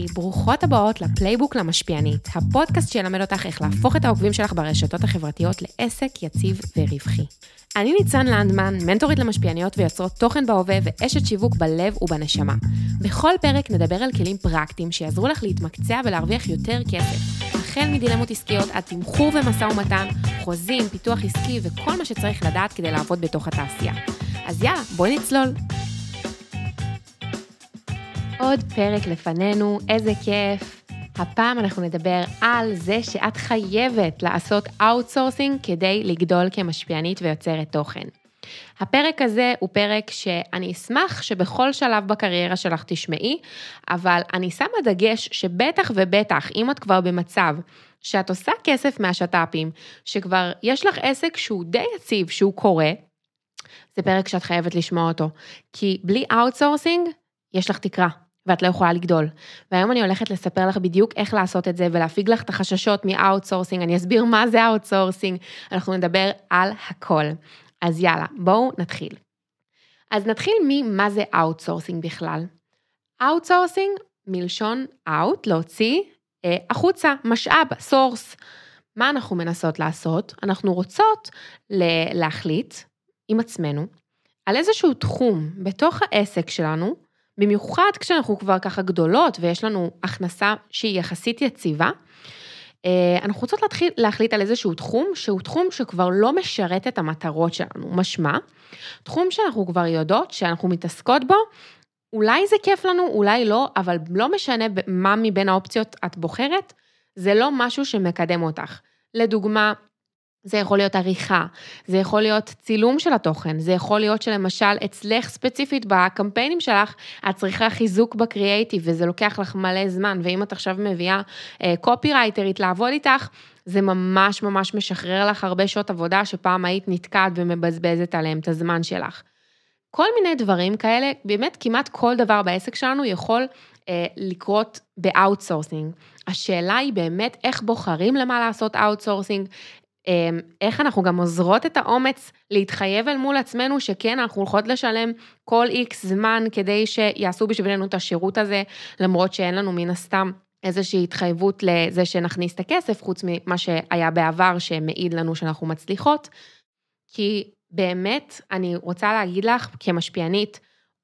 היי, ברוכות הבאות לפלייבוק למשפיענית, הפודקאסט שילמד אותך איך להפוך את העוקבים שלך ברשתות החברתיות לעסק יציב ורווחי. אני ניצן לנדמן, מנטורית למשפיעניות ויוצרות תוכן בהווה ואשת שיווק בלב ובנשמה. בכל פרק נדבר על כלים פרקטיים שיעזרו לך להתמקצע ולהרוויח יותר כסף. החל מדילמות עסקיות עד תמחור ומשא ומתן, חוזים, פיתוח עסקי וכל מה שצריך לדעת כדי לעבוד בתוך התעשייה. אז יאללה, בואי נצלול. עוד פרק לפנינו, איזה כיף. הפעם אנחנו נדבר על זה שאת חייבת לעשות outsourcing כדי לגדול כמשפיענית ויוצרת תוכן. הפרק הזה הוא פרק שאני אשמח שבכל שלב בקריירה שלך תשמעי, אבל אני שמה דגש שבטח ובטח, אם את כבר במצב שאת עושה כסף מהשת"פים, שכבר יש לך עסק שהוא די יציב, שהוא קורה, זה פרק שאת חייבת לשמוע אותו. כי בלי outsourcing, יש לך תקרה. ואת לא יכולה לגדול. והיום אני הולכת לספר לך בדיוק איך לעשות את זה ולהפיג לך את החששות מ outsourcing, אני אסביר מה זה outsourcing, אנחנו נדבר על הכל. אז יאללה, בואו נתחיל. אז נתחיל ממה זה outsourcing בכלל. outsourcing מלשון out, להוציא אה, החוצה, משאב, source. מה אנחנו מנסות לעשות? אנחנו רוצות להחליט עם עצמנו על איזשהו תחום בתוך העסק שלנו, במיוחד כשאנחנו כבר ככה גדולות ויש לנו הכנסה שהיא יחסית יציבה, אה, אנחנו רוצות להתחיל להחליט על איזשהו תחום שהוא תחום שכבר לא משרת את המטרות שלנו, משמע, תחום שאנחנו כבר יודעות שאנחנו מתעסקות בו, אולי זה כיף לנו, אולי לא, אבל לא משנה מה מבין האופציות את בוחרת, זה לא משהו שמקדם אותך. לדוגמה, זה יכול להיות עריכה, זה יכול להיות צילום של התוכן, זה יכול להיות שלמשל אצלך ספציפית בקמפיינים שלך, את צריכה חיזוק בקריאייטיב וזה לוקח לך מלא זמן, ואם את עכשיו מביאה קופי אה, רייטרית לעבוד איתך, זה ממש ממש משחרר לך הרבה שעות עבודה שפעם היית נתקעת ומבזבזת עליהם את הזמן שלך. כל מיני דברים כאלה, באמת כמעט כל דבר בעסק שלנו יכול אה, לקרות ב outsourcing. השאלה היא באמת איך בוחרים למה לעשות outsourcing, איך אנחנו גם אוזרות את האומץ להתחייב אל מול עצמנו שכן, אנחנו הולכות לשלם כל איקס זמן כדי שיעשו בשבילנו את השירות הזה, למרות שאין לנו מן הסתם איזושהי התחייבות לזה שנכניס את הכסף, חוץ ממה שהיה בעבר שמעיד לנו שאנחנו מצליחות. כי באמת, אני רוצה להגיד לך כמשפיענית,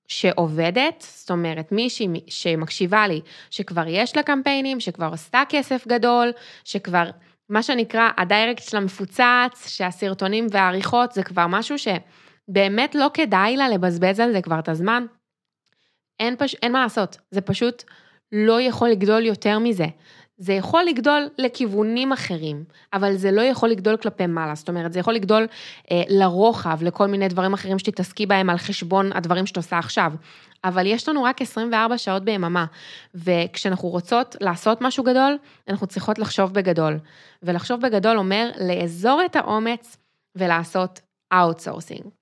שעובדת, זאת אומרת מישהי שמקשיבה לי, שכבר יש לה קמפיינים, שכבר עשתה כסף גדול, שכבר מה שנקרא, הדיירקט שלה מפוצץ, שהסרטונים והעריכות זה כבר משהו שבאמת לא כדאי לה לבזבז על זה כבר את הזמן. אין, פש... אין מה לעשות, זה פשוט לא יכול לגדול יותר מזה. זה יכול לגדול לכיוונים אחרים, אבל זה לא יכול לגדול כלפי מעלה, זאת אומרת, זה יכול לגדול אה, לרוחב, לכל מיני דברים אחרים שתתעסקי בהם על חשבון הדברים שאת עושה עכשיו. אבל יש לנו רק 24 שעות ביממה, וכשאנחנו רוצות לעשות משהו גדול, אנחנו צריכות לחשוב בגדול. ולחשוב בגדול אומר לאזור את האומץ ולעשות outsourcing.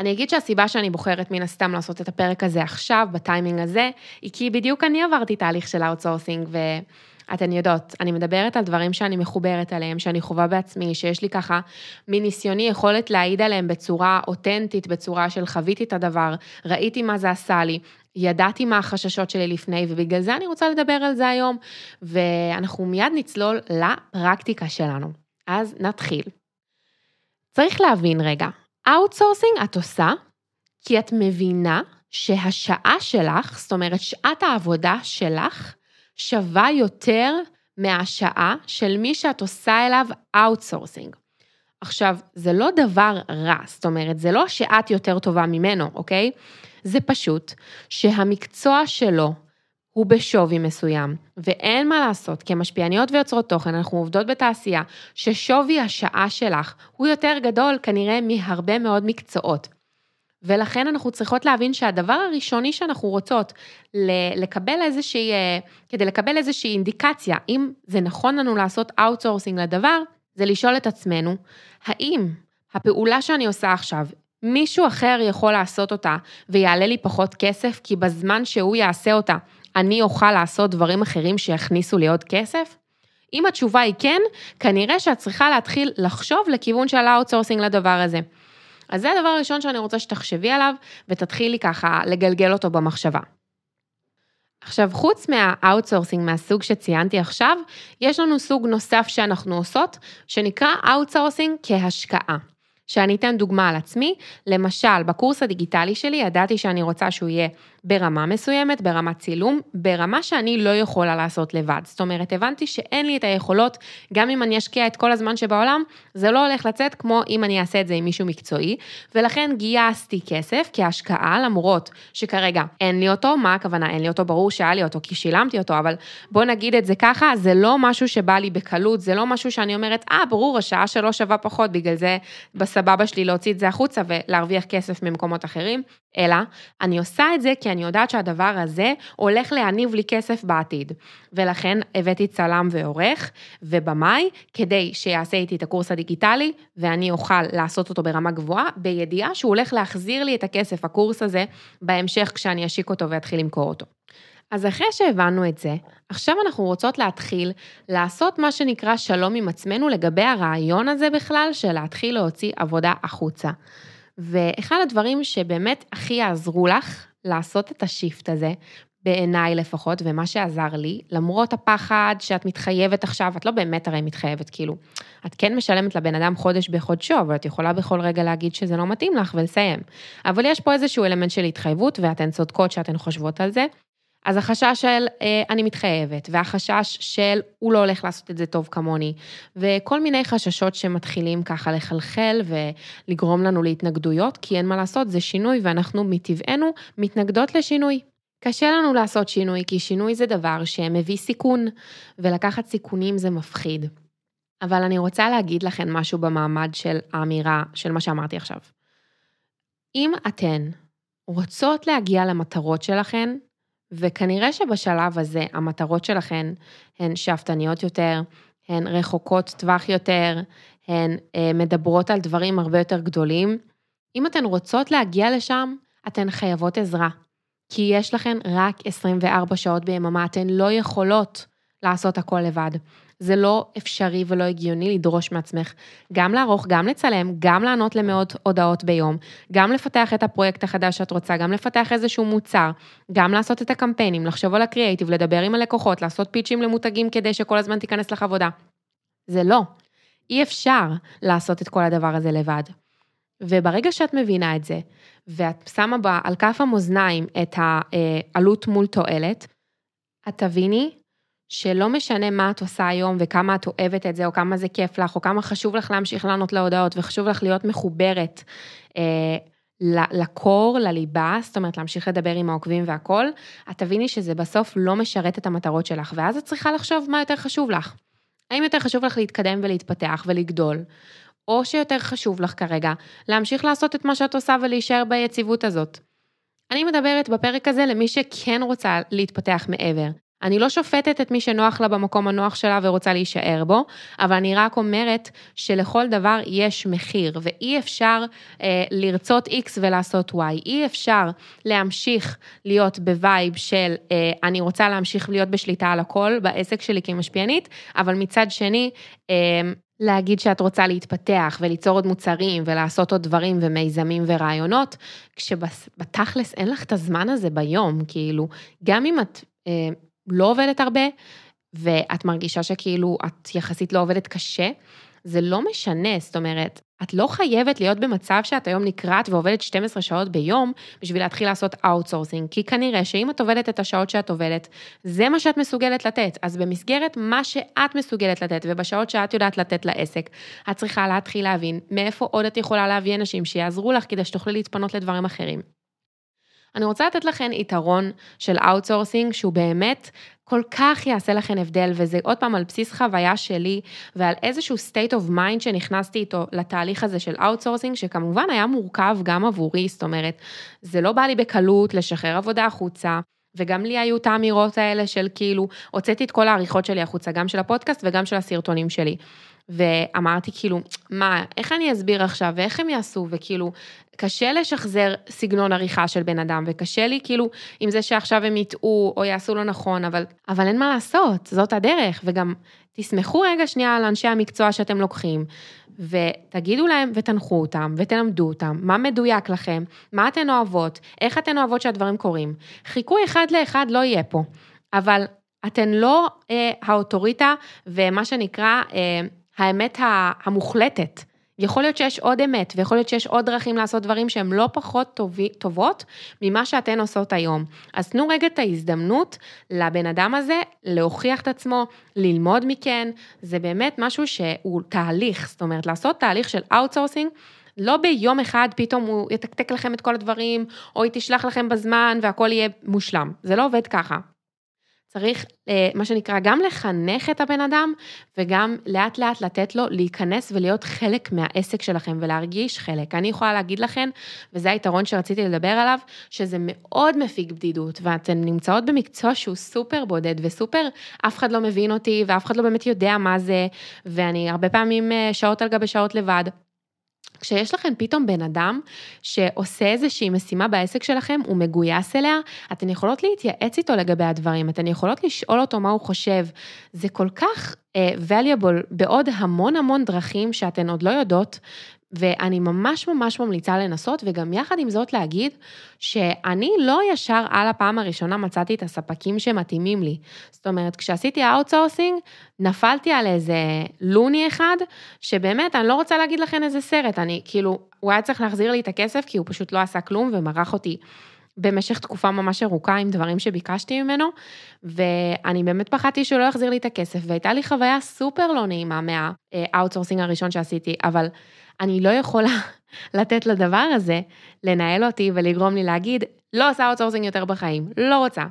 אני אגיד שהסיבה שאני בוחרת מן הסתם לעשות את הפרק הזה עכשיו, בטיימינג הזה, היא כי בדיוק אני עברתי תהליך של outsourcing, ואתן יודעות, אני מדברת על דברים שאני מחוברת עליהם, שאני חווה בעצמי, שיש לי ככה מניסיוני יכולת להעיד עליהם בצורה אותנטית, בצורה של חוויתי את הדבר, ראיתי מה זה עשה לי, ידעתי מה החששות שלי לפני, ובגלל זה אני רוצה לדבר על זה היום, ואנחנו מיד נצלול לפרקטיקה שלנו. אז נתחיל. צריך להבין רגע, outsourcing את עושה כי את מבינה שהשעה שלך, זאת אומרת שעת העבודה שלך, שווה יותר מהשעה של מי שאת עושה אליו outsourcing. עכשיו, זה לא דבר רע, זאת אומרת, זה לא שאת יותר טובה ממנו, אוקיי? זה פשוט שהמקצוע שלו הוא בשווי מסוים, ואין מה לעשות, כמשפיעניות ויוצרות תוכן, אנחנו עובדות בתעשייה, ששווי השעה שלך הוא יותר גדול כנראה מהרבה מאוד מקצועות. ולכן אנחנו צריכות להבין שהדבר הראשוני שאנחנו רוצות לקבל איזושהי, אה, כדי לקבל איזושהי אינדיקציה, אם זה נכון לנו לעשות outsourcing לדבר, זה לשאול את עצמנו, האם הפעולה שאני עושה עכשיו, מישהו אחר יכול לעשות אותה ויעלה לי פחות כסף, כי בזמן שהוא יעשה אותה, אני אוכל לעשות דברים אחרים שיכניסו לי עוד כסף? אם התשובה היא כן, כנראה שאת צריכה להתחיל לחשוב לכיוון של ה outsourcing לדבר הזה. אז זה הדבר הראשון שאני רוצה שתחשבי עליו ותתחילי ככה לגלגל אותו במחשבה. עכשיו, חוץ מה outsourcing מהסוג שציינתי עכשיו, יש לנו סוג נוסף שאנחנו עושות, שנקרא outsourcing כהשקעה. שאני אתן דוגמה על עצמי, למשל, בקורס הדיגיטלי שלי ידעתי שאני רוצה שהוא יהיה ברמה מסוימת, ברמת צילום, ברמה שאני לא יכולה לעשות לבד. זאת אומרת, הבנתי שאין לי את היכולות, גם אם אני אשקיע את כל הזמן שבעולם, זה לא הולך לצאת כמו אם אני אעשה את זה עם מישהו מקצועי, ולכן גייסתי כסף כהשקעה, למרות שכרגע אין לי אותו, מה הכוונה אין לי אותו? ברור שהיה לי אותו כי שילמתי אותו, אבל בוא נגיד את זה ככה, זה לא משהו שבא לי בקלות, זה לא משהו שאני אומרת, אה, ברור, השעה שלו שווה פחות, בגלל זה בסבבה שלי להוציא את זה החוצה ולהרוויח כסף ממקומות אחרים, אלא אני עושה את זה כי אני יודעת שהדבר הזה הולך להניב לי כסף בעתיד. ולכן הבאתי צלם ועורך ובמאי, כדי שיעשה איתי את הקורס הדיגיטלי, ואני אוכל לעשות אותו ברמה גבוהה, בידיעה שהוא הולך להחזיר לי את הכסף, הקורס הזה, בהמשך כשאני אשיק אותו ואתחיל למכור אותו. אז אחרי שהבנו את זה, עכשיו אנחנו רוצות להתחיל לעשות מה שנקרא שלום עם עצמנו לגבי הרעיון הזה בכלל של להתחיל להוציא עבודה החוצה. ואחד הדברים שבאמת הכי יעזרו לך לעשות את השיפט הזה, בעיניי לפחות, ומה שעזר לי, למרות הפחד שאת מתחייבת עכשיו, את לא באמת הרי מתחייבת, כאילו, את כן משלמת לבן אדם חודש בחודשו, אבל את יכולה בכל רגע להגיד שזה לא מתאים לך ולסיים. אבל יש פה איזשהו אלמנט של התחייבות, ואתן צודקות שאתן חושבות על זה, אז החשש של אה, אני מתחייבת, והחשש של הוא לא הולך לעשות את זה טוב כמוני, וכל מיני חששות שמתחילים ככה לחלחל ולגרום לנו להתנגדויות, כי אין מה לעשות, זה שינוי ואנחנו מטבענו מתנגדות לשינוי. קשה לנו לעשות שינוי, כי שינוי זה דבר שמביא סיכון, ולקחת סיכונים זה מפחיד. אבל אני רוצה להגיד לכם משהו במעמד של האמירה של מה שאמרתי עכשיו. אם אתן רוצות להגיע למטרות שלכן, וכנראה שבשלב הזה המטרות שלכן הן שאפתניות יותר, הן רחוקות טווח יותר, הן אה, מדברות על דברים הרבה יותר גדולים. אם אתן רוצות להגיע לשם, אתן חייבות עזרה. כי יש לכן רק 24 שעות ביממה, אתן לא יכולות לעשות הכל לבד. זה לא אפשרי ולא הגיוני לדרוש מעצמך גם לערוך, גם לצלם, גם לענות למאות הודעות ביום, גם לפתח את הפרויקט החדש שאת רוצה, גם לפתח איזשהו מוצר, גם לעשות את הקמפיינים, לחשוב על הקריאייטיב, לדבר עם הלקוחות, לעשות פיצ'ים למותגים כדי שכל הזמן תיכנס לך עבודה. זה לא. אי אפשר לעשות את כל הדבר הזה לבד. וברגע שאת מבינה את זה, ואת שמה בה על כף המאזניים את העלות מול תועלת, את תביני שלא משנה מה את עושה היום וכמה את אוהבת את זה, או כמה זה כיף לך, או כמה חשוב לך להמשיך לענות להודעות, וחשוב לך להיות מחוברת אה, לקור, לליבה, זאת אומרת להמשיך לדבר עם העוקבים והכל, את תביני שזה בסוף לא משרת את המטרות שלך, ואז את צריכה לחשוב מה יותר חשוב לך. האם יותר חשוב לך להתקדם ולהתפתח ולגדול, או שיותר חשוב לך כרגע להמשיך לעשות את מה שאת עושה ולהישאר ביציבות הזאת. אני מדברת בפרק הזה למי שכן רוצה להתפתח מעבר, אני לא שופטת את מי שנוח לה במקום הנוח שלה ורוצה להישאר בו, אבל אני רק אומרת שלכל דבר יש מחיר, ואי אפשר אה, לרצות X ולעשות Y. אי אפשר להמשיך להיות ב vibe של אה, אני רוצה להמשיך להיות בשליטה על הכל בעסק שלי כמשפיענית, אבל מצד שני, אה, להגיד שאת רוצה להתפתח וליצור עוד מוצרים ולעשות עוד דברים ומיזמים ורעיונות, כשבתכלס אין לך את הזמן הזה ביום, כאילו, גם אם את... אה, לא עובדת הרבה, ואת מרגישה שכאילו את יחסית לא עובדת קשה, זה לא משנה, זאת אומרת, את לא חייבת להיות במצב שאת היום נקרעת ועובדת 12 שעות ביום בשביל להתחיל לעשות outsourcing, כי כנראה שאם את עובדת את השעות שאת עובדת, זה מה שאת מסוגלת לתת. אז במסגרת מה שאת מסוגלת לתת ובשעות שאת יודעת לתת לעסק, את צריכה להתחיל להבין מאיפה עוד את יכולה להביא אנשים שיעזרו לך כדי שתוכלי להתפנות לדברים אחרים. אני רוצה לתת לכם יתרון של outsourcing שהוא באמת כל כך יעשה לכם הבדל, וזה עוד פעם על בסיס חוויה שלי ועל איזשהו state of mind שנכנסתי איתו לתהליך הזה של outsourcing, שכמובן היה מורכב גם עבורי, זאת אומרת, זה לא בא לי בקלות לשחרר עבודה החוצה. וגם לי היו את האמירות האלה של כאילו, הוצאתי את כל העריכות שלי החוצה, גם של הפודקאסט וגם של הסרטונים שלי. ואמרתי כאילו, מה, איך אני אסביר עכשיו, ואיך הם יעשו, וכאילו, קשה לשחזר סגנון עריכה של בן אדם, וקשה לי כאילו עם זה שעכשיו הם יטעו או יעשו לא נכון, אבל, אבל אין מה לעשות, זאת הדרך, וגם תסמכו רגע שנייה על אנשי המקצוע שאתם לוקחים, ותגידו להם ותנחו אותם ותלמדו אותם מה מדויק לכם, מה אתן אוהבות, איך אתן אוהבות שהדברים קורים. חיקוי אחד לאחד לא יהיה פה, אבל אתן לא אה, האוטוריטה ומה שנקרא אה, האמת המוחלטת. יכול להיות שיש עוד אמת, ויכול להיות שיש עוד דרכים לעשות דברים שהן לא פחות טובי, טובות ממה שאתן עושות היום. אז תנו רגע את ההזדמנות לבן אדם הזה להוכיח את עצמו, ללמוד מכן, זה באמת משהו שהוא תהליך, זאת אומרת, לעשות תהליך של outsourcing. לא ביום אחד פתאום הוא יתקתק לכם את כל הדברים, או היא תשלח לכם בזמן והכל יהיה מושלם. זה לא עובד ככה. צריך, אה, מה שנקרא, גם לחנך את הבן אדם, וגם לאט לאט לתת לו להיכנס ולהיות חלק מהעסק שלכם ולהרגיש חלק. אני יכולה להגיד לכם, וזה היתרון שרציתי לדבר עליו, שזה מאוד מפיג בדידות, ואתן נמצאות במקצוע שהוא סופר בודד וסופר, אף אחד לא מבין אותי, ואף אחד לא באמת יודע מה זה, ואני הרבה פעמים אה, שעות על גבי שעות לבד. כשיש לכם פתאום בן אדם שעושה איזושהי משימה בעסק שלכם, הוא מגויס אליה, אתן יכולות להתייעץ איתו לגבי הדברים, אתן יכולות לשאול אותו מה הוא חושב. זה כל כך uh, valuable בעוד המון המון דרכים שאתן עוד לא יודעות, ואני ממש ממש ממליצה לנסות, וגם יחד עם זאת להגיד שאני לא ישר על הפעם הראשונה מצאתי את הספקים שמתאימים לי. זאת אומרת, כשעשיתי outsourcing, נפלתי על איזה לוני אחד, שבאמת, אני לא רוצה להגיד לכם איזה סרט, אני כאילו, הוא היה צריך להחזיר לי את הכסף, כי הוא פשוט לא עשה כלום ומרח אותי. במשך תקופה ממש ארוכה עם דברים שביקשתי ממנו, ואני באמת פחדתי שהוא לא יחזיר לי את הכסף, והייתה לי חוויה סופר לא נעימה מה outsourcing הראשון שעשיתי, אבל אני לא יכולה לתת לדבר הזה לנהל אותי ולגרום לי להגיד, לא עושה outsourcing יותר בחיים, לא רוצה,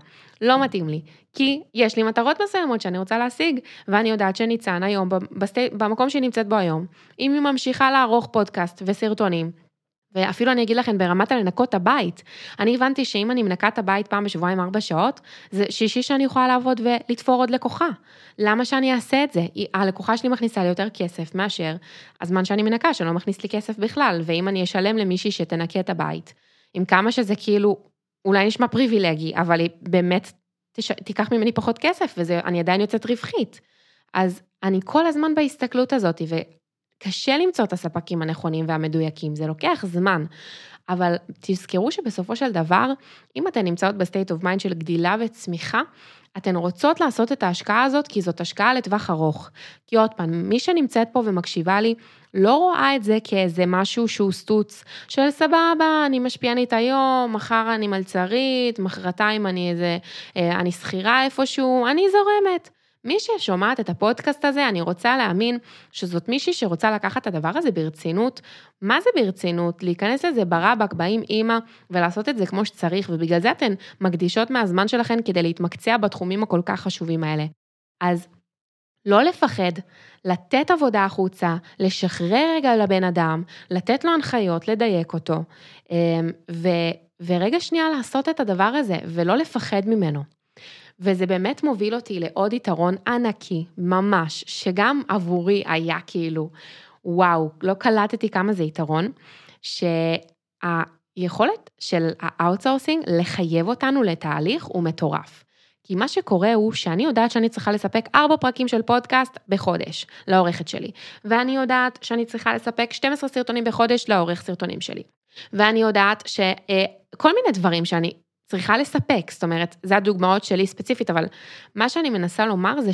לא מתאים לי, כי יש לי מטרות מסוימות שאני רוצה להשיג, ואני יודעת שניצן היום, במקום שהיא נמצאת בו היום, אם היא ממשיכה לערוך פודקאסט וסרטונים, ואפילו אני אגיד לכם, ברמת הלנקות הבית, אני הבנתי שאם אני מנקה את הבית פעם בשבועיים ארבע שעות, זה שישי שאני יכולה לעבוד ולתפור עוד לקוחה. למה שאני אעשה את זה? הלקוחה שלי מכניסה לי יותר כסף מאשר הזמן שאני מנקה, שלא מכניס לי כסף בכלל, ואם אני אשלם למישהי שתנקה את הבית, עם כמה שזה כאילו, אולי נשמע פריבילגי, אבל היא באמת תש... תיקח ממני פחות כסף, ואני עדיין יוצאת רווחית. אז אני כל הזמן בהסתכלות הזאת, קשה למצוא את הספקים הנכונים והמדויקים, זה לוקח זמן. אבל תזכרו שבסופו של דבר, אם אתן נמצאות ב state of mind של גדילה וצמיחה, אתן רוצות לעשות את ההשקעה הזאת כי זאת השקעה לטווח ארוך. כי עוד פעם, מי שנמצאת פה ומקשיבה לי, לא רואה את זה כאיזה משהו שהוא סטוץ, של סבבה, אני משפיענית היום, מחר אני מלצרית, מחרתיים אני איזה, אה, אני שכירה איפשהו, אני זורמת. מי ששומעת את הפודקאסט הזה, אני רוצה להאמין שזאת מישהי שרוצה לקחת את הדבר הזה ברצינות. מה זה ברצינות? להיכנס לזה ברבק, באים אימא, ולעשות את זה כמו שצריך, ובגלל זה אתן מקדישות מהזמן שלכן כדי להתמקצע בתחומים הכל כך חשובים האלה. אז לא לפחד, לתת עבודה החוצה, לשחרר רגע לבן אדם, לתת לו הנחיות, לדייק אותו, אמ, ו, ורגע שנייה לעשות את הדבר הזה, ולא לפחד ממנו. וזה באמת מוביל אותי לעוד יתרון ענקי, ממש, שגם עבורי היה כאילו, וואו, לא קלטתי כמה זה יתרון, שהיכולת של ה outsourcing לחייב אותנו לתהליך הוא מטורף. כי מה שקורה הוא שאני יודעת שאני צריכה לספק ארבע פרקים של פודקאסט בחודש לעורכת שלי, ואני יודעת שאני צריכה לספק 12 סרטונים בחודש לעורך סרטונים שלי, ואני יודעת שכל מיני דברים שאני צריכה לספק, זאת אומרת, זה הדוגמאות שלי ספציפית, אבל מה שאני מנסה לומר זה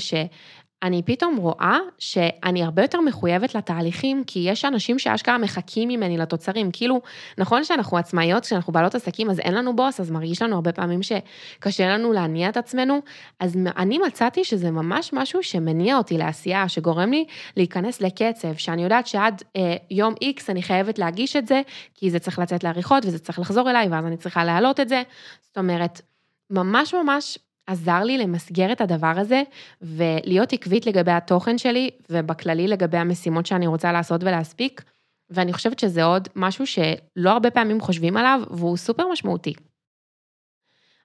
שאני פתאום רואה שאני הרבה יותר מחויבת לתהליכים, כי יש אנשים שאשכרה מחכים ממני לתוצרים. כאילו, נכון שאנחנו עצמאיות, כשאנחנו בעלות עסקים, אז אין לנו בוס, אז מרגיש לנו הרבה פעמים שקשה לנו להניע את עצמנו. אז אני מצאתי שזה ממש משהו שמניע אותי לעשייה, שגורם לי להיכנס לקצב, שאני יודעת שעד אה, יום X אני חייבת להגיש את זה, כי זה צריך לצאת לעריכות וזה צריך לחזור אליי, ואז אני צריכה להעלות את זה. זאת אומרת, ממש ממש עזר לי למסגר את הדבר הזה ולהיות עקבית לגבי התוכן שלי ובכללי לגבי המשימות שאני רוצה לעשות ולהספיק. ואני חושבת שזה עוד משהו שלא הרבה פעמים חושבים עליו והוא סופר משמעותי.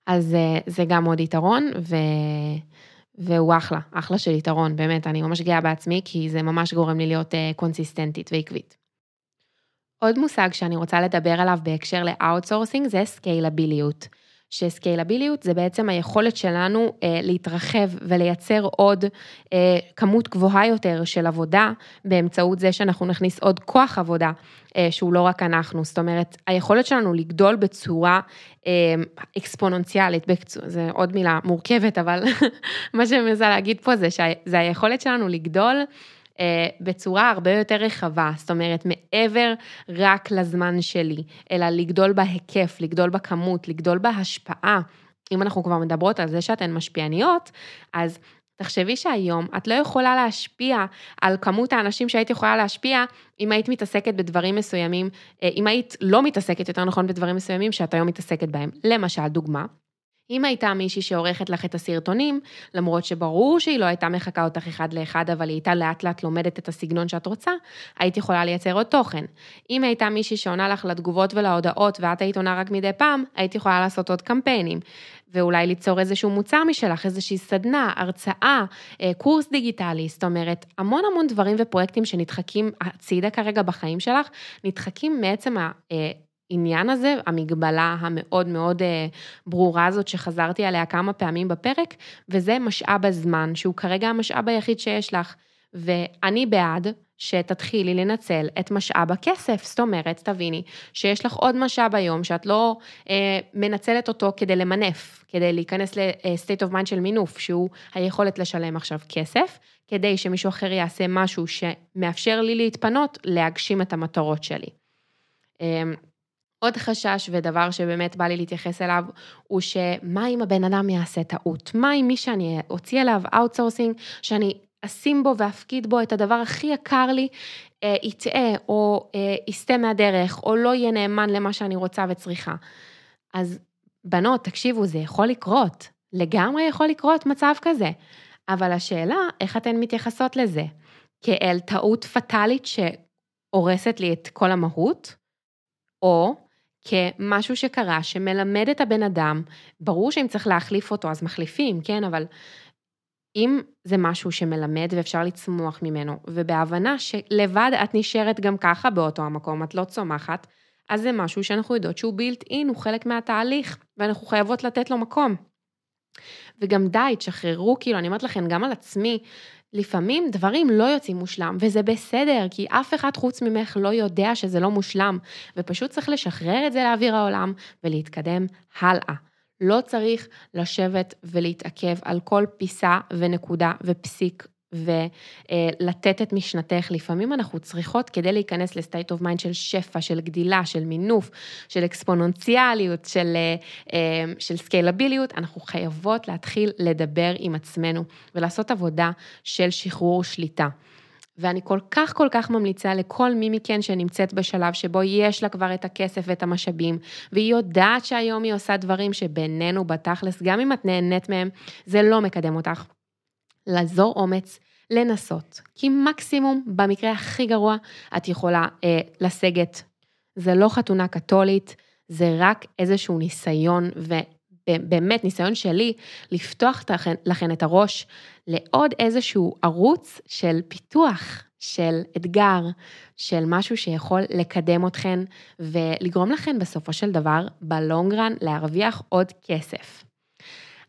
אז אה, זה גם עוד יתרון ו... והוא אחלה, אחלה של יתרון, באמת, אני ממש גאה בעצמי כי זה ממש גורם לי להיות אה, קונסיסטנטית ועקבית. עוד מושג שאני רוצה לדבר עליו בהקשר ל outsourcing זה סקיילביליות. שסקיילביליות זה בעצם היכולת שלנו אה, להתרחב ולייצר עוד אה, כמות גבוהה יותר של עבודה באמצעות זה שאנחנו נכניס עוד כוח עבודה אה, שהוא לא רק אנחנו, זאת אומרת היכולת שלנו לגדול בצורה אה, אקספוננציאלית, בקצוע, זה עוד מילה מורכבת אבל מה שאני מנסה להגיד פה זה שזה היכולת שלנו לגדול בצורה הרבה יותר רחבה, זאת אומרת, מעבר רק לזמן שלי, אלא לגדול בהיקף, לגדול בכמות, לגדול בהשפעה. אם אנחנו כבר מדברות על זה שאתן משפיעניות, אז תחשבי שהיום את לא יכולה להשפיע על כמות האנשים שהיית יכולה להשפיע אם היית מתעסקת בדברים מסוימים, אה, אם היית לא מתעסקת יותר נכון בדברים מסוימים שאת היום מתעסקת בהם. למשל, דוגמה, אם הייתה מישהי שעורכת לך את הסרטונים, למרות שברור שהיא לא הייתה מחקה אותך אחד לאחד, אבל היא הייתה לאט לאט לומדת את הסגנון שאת רוצה, היית יכולה לייצר עוד תוכן. אם הייתה מישהי שעונה לך לתגובות ולהודעות ואת היית עונה רק מדי פעם, היית יכולה לעשות עוד קמפיינים. ואולי ליצור איזשהו מוצר משלך, איזושהי סדנה, הרצאה, אה, קורס דיגיטלי, זאת אומרת, המון המון דברים ופרויקטים שנדחקים הצידה כרגע בחיים שלך, נדחקים מעצם ה... אה, העניין הזה, המגבלה המאוד מאוד אה, ברורה הזאת שחזרתי עליה כמה פעמים בפרק, וזה משאב הזמן, שהוא כרגע המשאב היחיד שיש לך. ואני בעד שתתחילי לנצל את משאב הכסף. זאת אומרת, תביני שיש לך עוד משאב היום שאת לא אה, מנצלת אותו כדי למנף, כדי להיכנס ל-state of mind של מינוף, שהוא היכולת לשלם עכשיו כסף, כדי שמישהו אחר יעשה משהו שמאפשר לי להתפנות, להגשים את המטרות שלי. אה, עוד חשש ודבר שבאמת בא לי להתייחס אליו, הוא שמה אם הבן אדם יעשה טעות? מה אם מי שאני אוציא אליו outsourcing, שאני אשים בו ואפקיד בו את הדבר הכי יקר לי, אה, יטעה או אה, יסטה מהדרך, או לא יהיה נאמן למה שאני רוצה וצריכה. אז בנות, תקשיבו, זה יכול לקרות. לגמרי יכול לקרות מצב כזה. אבל השאלה, איך אתן מתייחסות לזה? כאל טעות פטאלית שהורסת לי את כל המהות, או כמשהו שקרה, שמלמד את הבן אדם, ברור שאם צריך להחליף אותו אז מחליפים, כן, אבל אם זה משהו שמלמד ואפשר לצמוח ממנו, ובהבנה שלבד את נשארת גם ככה באותו המקום, את לא צומחת, אז זה משהו שאנחנו יודעות שהוא בילט אין, הוא חלק מהתהליך, ואנחנו חייבות לתת לו מקום. וגם די, תשחררו, כאילו, אני אומרת לכם, גם על עצמי, לפעמים דברים לא יוצאים מושלם, וזה בסדר, כי אף אחד חוץ ממך לא יודע שזה לא מושלם, ופשוט צריך לשחרר את זה לאוויר העולם ולהתקדם הלאה. לא צריך לשבת ולהתעכב על כל פיסה ונקודה ופסיק ולתת את משנתך. לפעמים אנחנו צריכות, כדי להיכנס ל state of mind של שפע, של גדילה, של מינוף, של אקספוננציאליות, של, אה, של סקיילביליות, אנחנו חייבות להתחיל לדבר עם עצמנו ולעשות עבודה של שחרור שליטה. ואני כל כך כל כך ממליצה לכל מי מכן שנמצאת בשלב שבו יש לה כבר את הכסף ואת המשאבים, והיא יודעת שהיום היא עושה דברים שבינינו בתכלס, גם אם את נהנית מהם, זה לא מקדם אותך. לעזור אומץ, לנסות. כי מקסימום, במקרה הכי גרוע, את יכולה אה, לסגת. זה לא חתונה קתולית, זה רק איזשהו ניסיון, ובאמת ניסיון שלי, לפתוח לכן את הראש לעוד איזשהו ערוץ של פיתוח, של אתגר, של משהו שיכול לקדם אתכן ולגרום לכן בסופו של דבר, בלונגרן, להרוויח עוד כסף.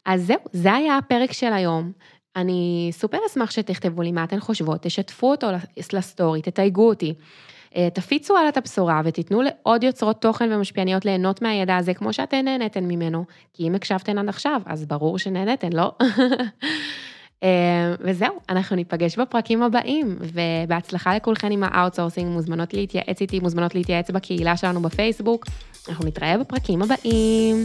אז זהו, זה היה הפרק של היום. אני סופר אשמח שתכתבו לי מה אתן חושבות, תשתפו אותו לסטורי, תתייגו אותי. אה, תפיצו הלאה את הבשורה ותיתנו לעוד יוצרות תוכן ומשפיעניות ליהנות מהידע הזה כמו שאתן נהנתן ממנו, כי אם הקשבתן עד עכשיו, אז ברור שנהנתן, לא? אה, וזהו, אנחנו ניפגש בפרקים הבאים, ובהצלחה לכולכן עם ה outsourcing, מוזמנות להתייעץ איתי, מוזמנות להתייעץ בקהילה שלנו בפייסבוק. אנחנו נתראה בפרקים הבאים.